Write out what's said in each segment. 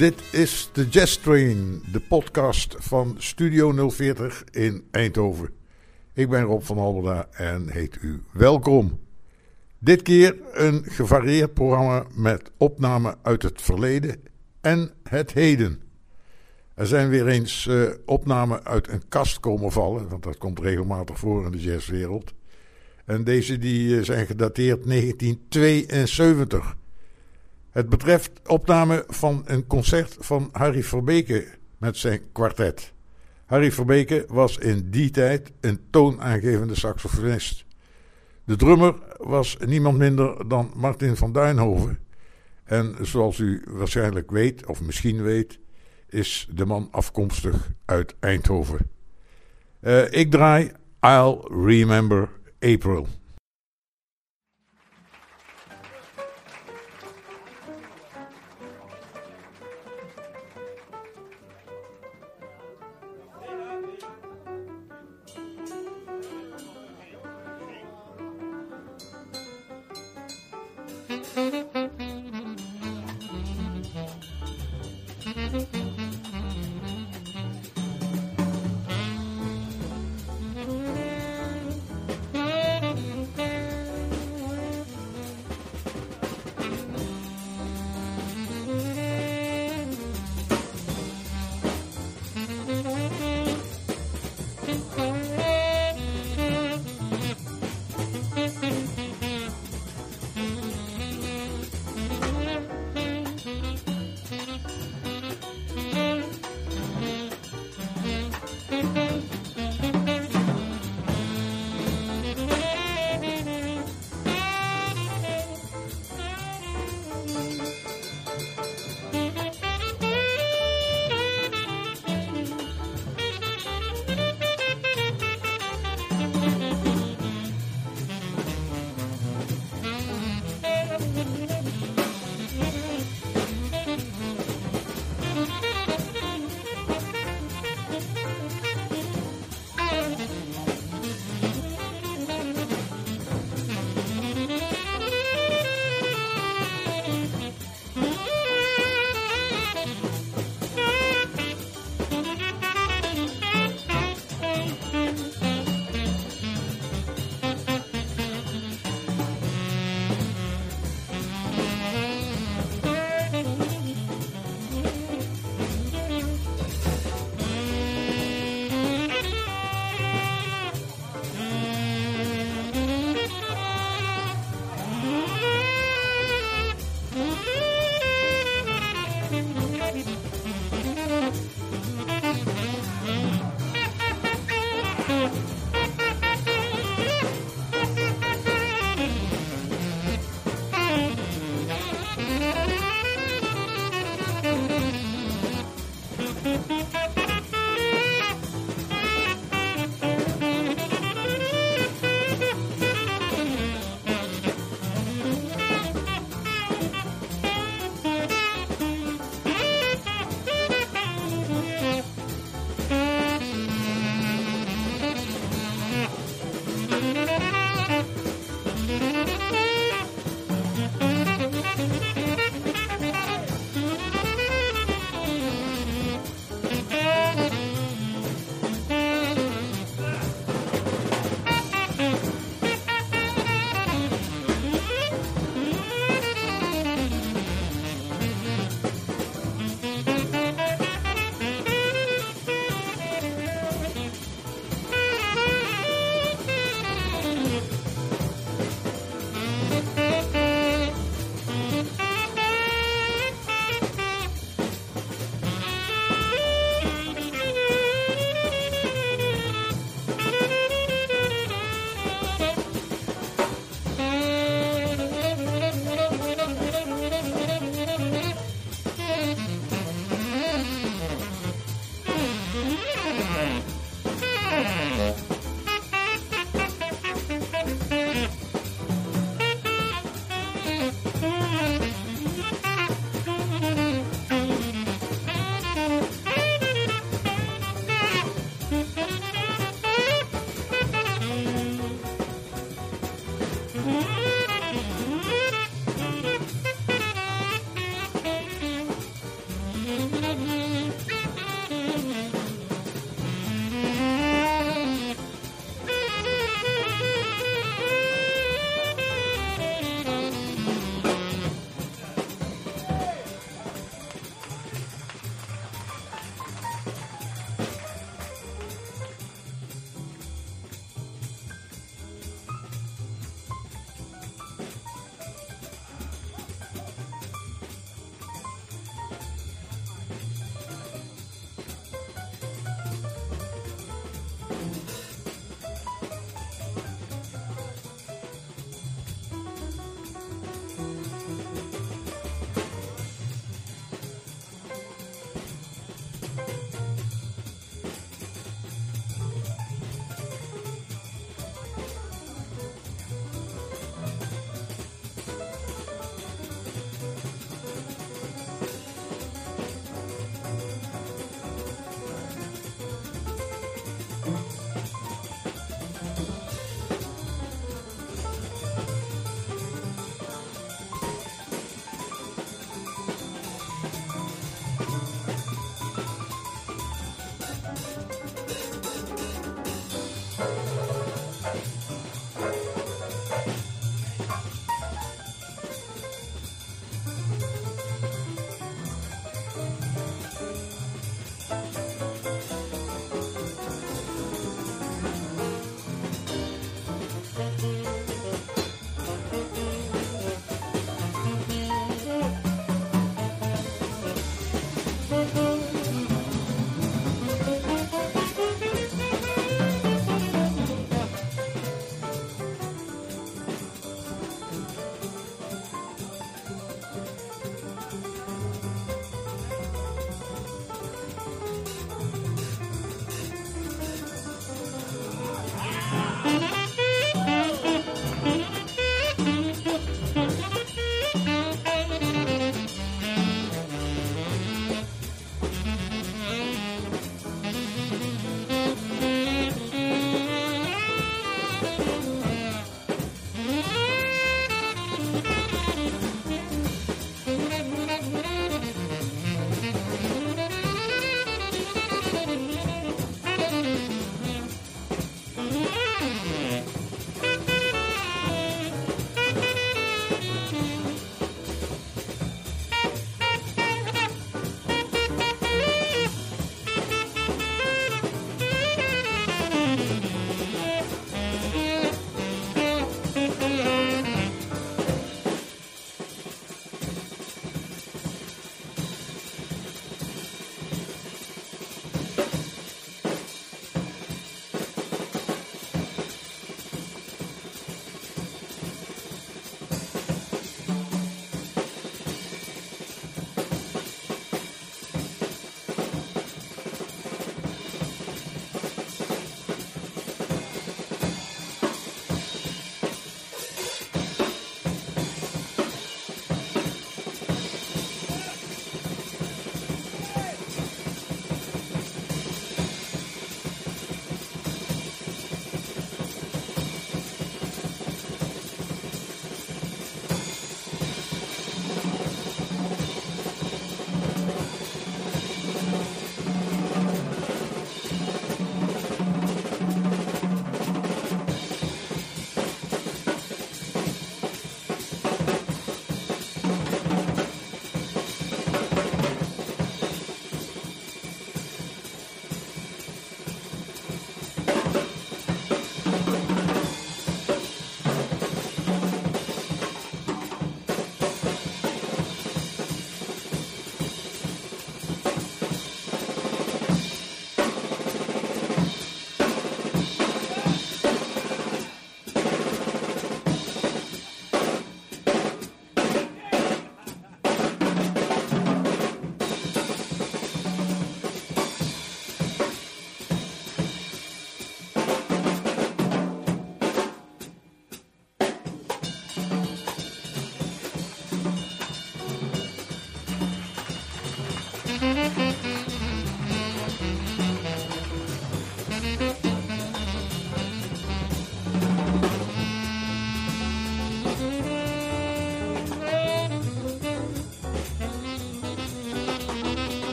Dit is de Jazz Train, de podcast van Studio 040 in Eindhoven. Ik ben Rob van Alberda en heet u welkom. Dit keer een gevarieerd programma met opnamen uit het verleden en het heden. Er zijn weer eens uh, opnamen uit een kast komen vallen, want dat komt regelmatig voor in de jazzwereld. En deze die uh, zijn gedateerd 1972. Het betreft opname van een concert van Harry Verbeke met zijn kwartet. Harry Verbeke was in die tijd een toonaangevende saxofonist. De drummer was niemand minder dan Martin van Duinhoven. En zoals u waarschijnlijk weet, of misschien weet, is de man afkomstig uit Eindhoven. Uh, ik draai I'll Remember April.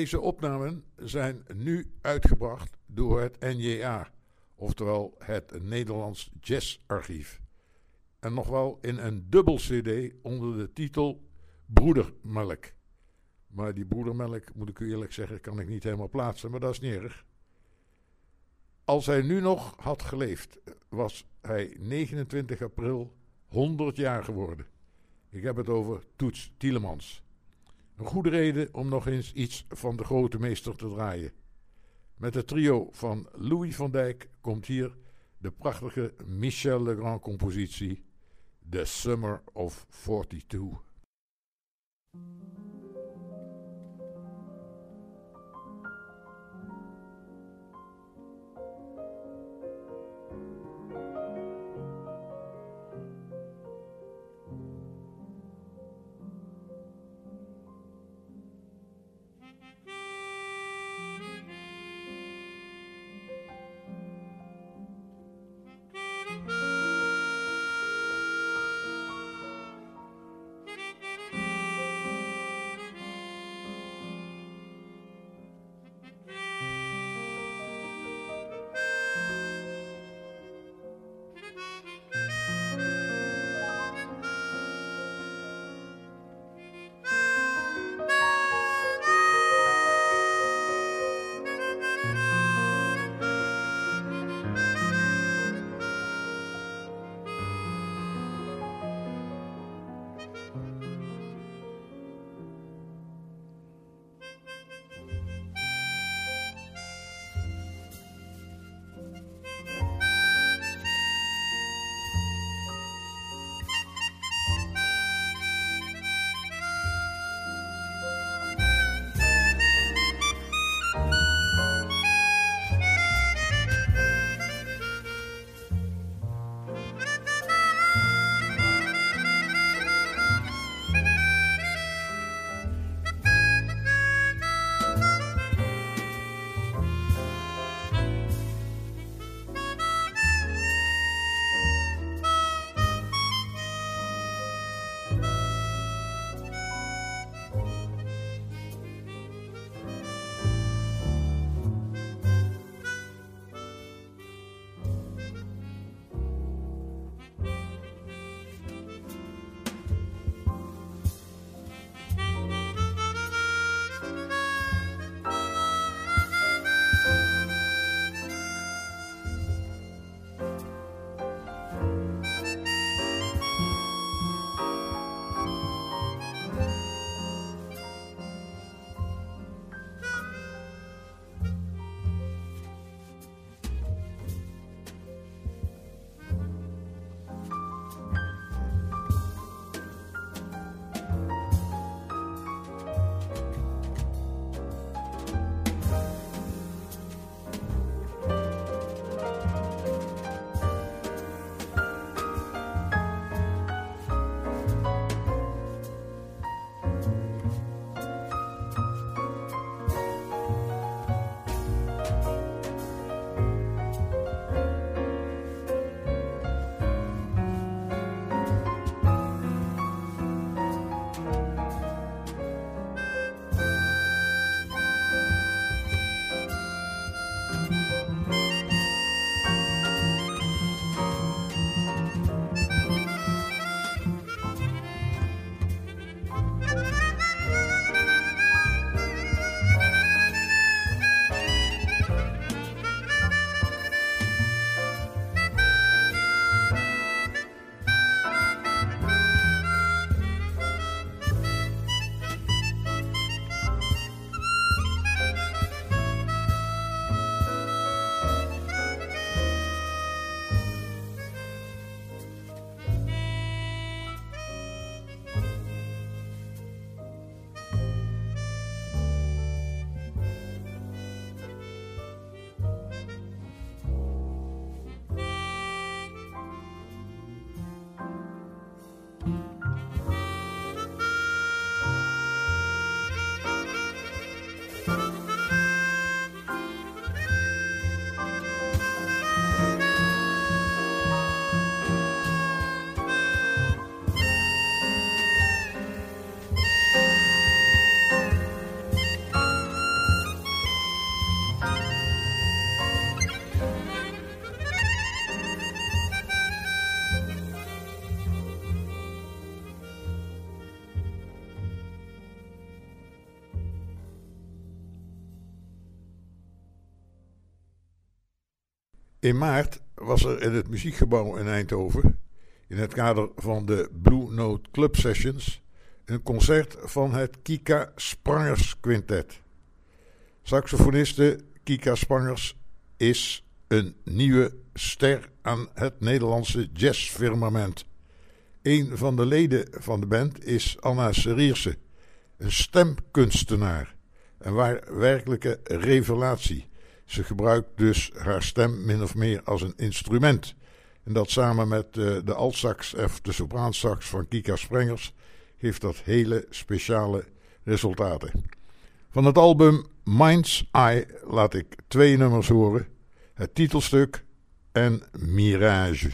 Deze opnamen zijn nu uitgebracht door het NJA, oftewel het Nederlands Jazzarchief. En nog wel in een dubbel CD onder de titel Broedermelk. Maar die broedermelk, moet ik u eerlijk zeggen, kan ik niet helemaal plaatsen, maar dat is niet. Als hij nu nog had geleefd, was hij 29 april 100 jaar geworden. Ik heb het over Toets Tielemans. Een goede reden om nog eens iets van de grote meester te draaien. Met het trio van Louis van Dijk komt hier de prachtige Michel Legrand compositie The Summer of 42. In maart was er in het muziekgebouw in Eindhoven, in het kader van de Blue Note Club Sessions, een concert van het Kika Sprangers Quintet. Saxofoniste Kika Sprangers is een nieuwe ster aan het Nederlandse jazzfirmament. Een van de leden van de band is Anna Serierse, een stemkunstenaar. Een waar werkelijke revelatie. Ze gebruikt dus haar stem min of meer als een instrument. En dat samen met uh, de altsax of de sopraansax van Kika Sprengers geeft dat hele speciale resultaten. Van het album Mind's Eye laat ik twee nummers horen: het titelstuk en Mirage.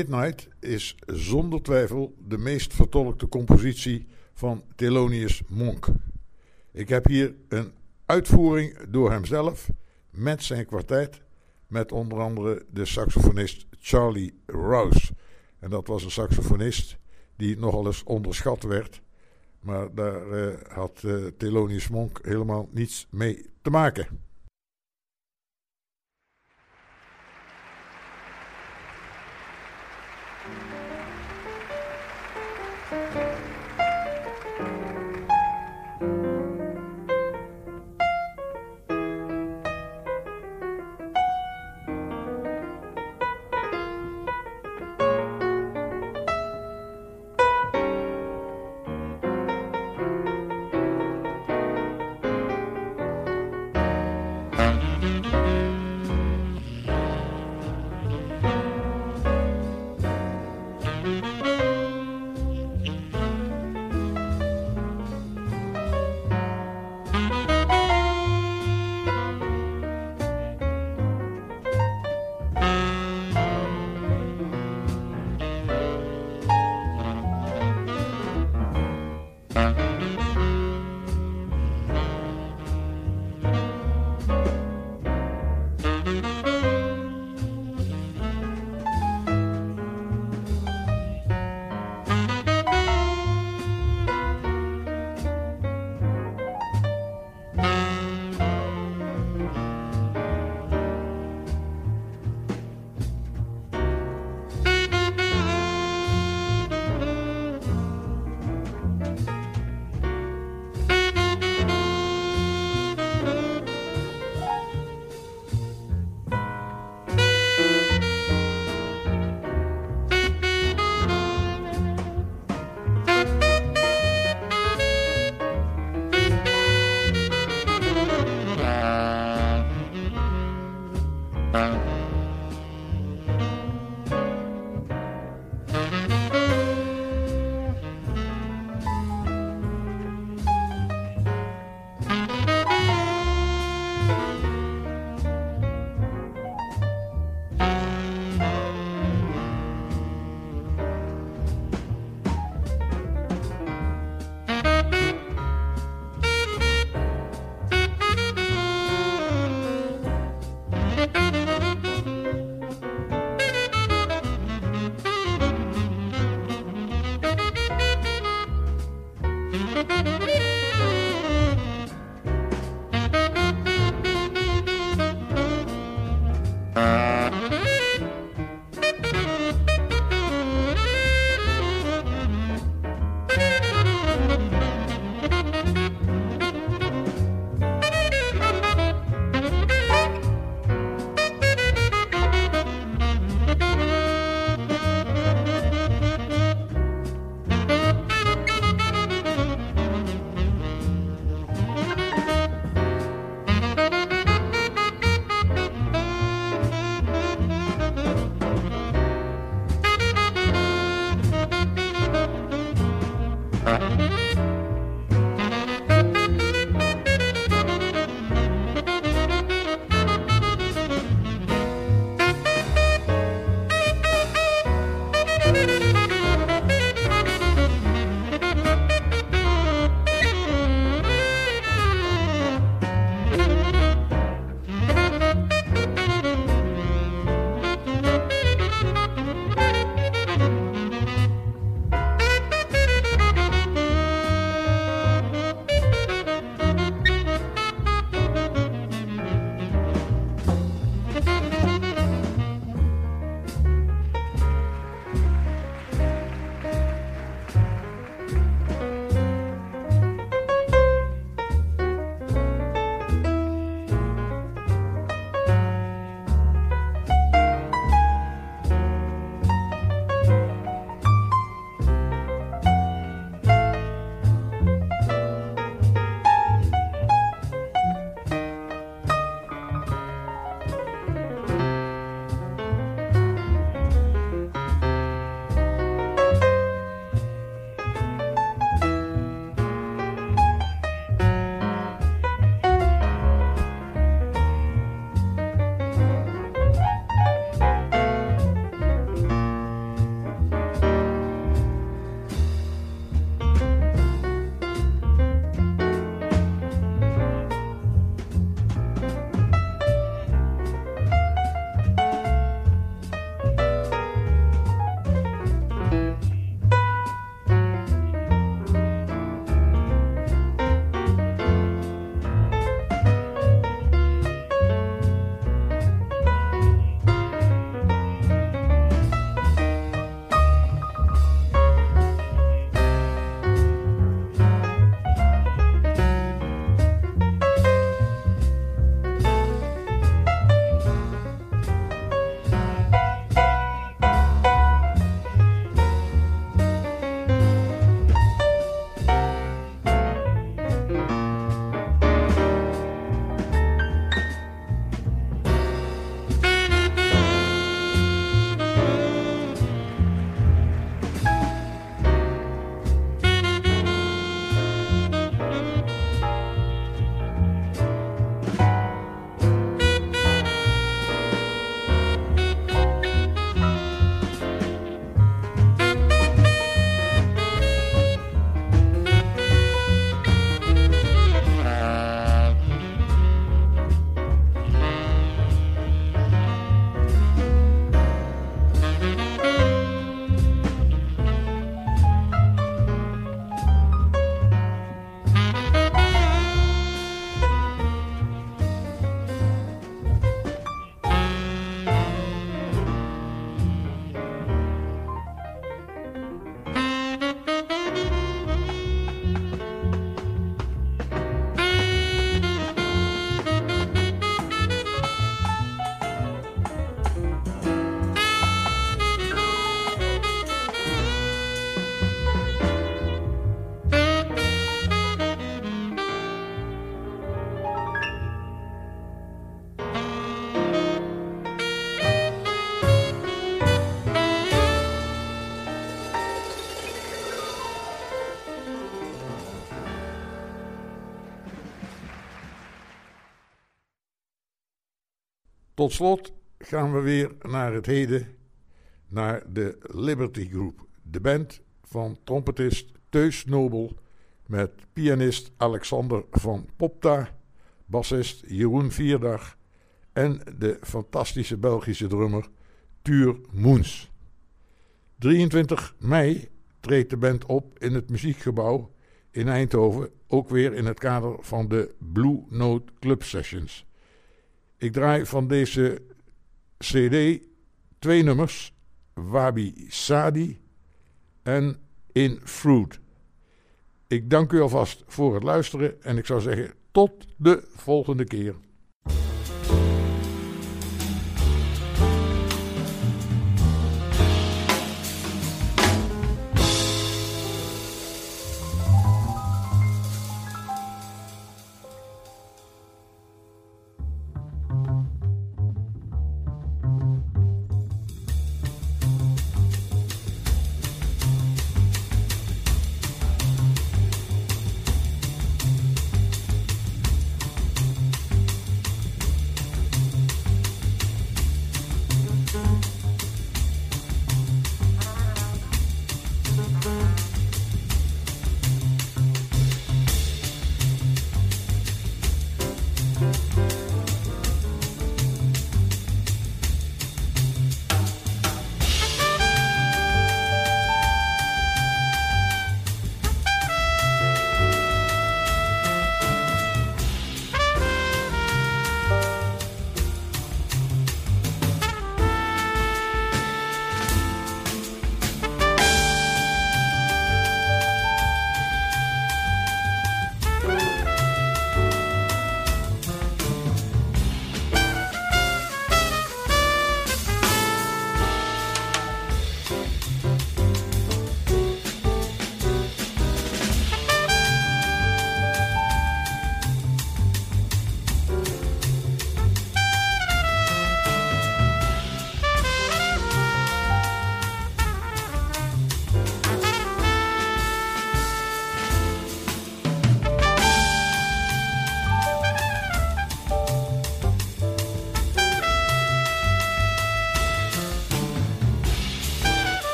Midnight is zonder twijfel de meest vertolkte compositie van Thelonious Monk. Ik heb hier een uitvoering door hemzelf met zijn kwartet, met onder andere de saxofonist Charlie Rouse. En dat was een saxofonist die nogal eens onderschat werd, maar daar uh, had uh, Thelonious Monk helemaal niets mee te maken. Tot slot gaan we weer naar het heden, naar de Liberty Group. De band van trompetist Teus Nobel met pianist Alexander van Popta, bassist Jeroen Vierdag en de fantastische Belgische drummer Tuur Moens. 23 mei treedt de band op in het muziekgebouw in Eindhoven, ook weer in het kader van de Blue Note Club Sessions. Ik draai van deze CD twee nummers: Wabi Sadi en In Fruit. Ik dank u alvast voor het luisteren en ik zou zeggen tot de volgende keer.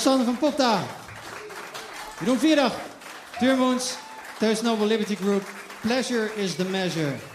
Alexander van Popta. Jeroen Vierig. Tuurmoens. Thuis Noble Liberty Group. Pleasure is the measure.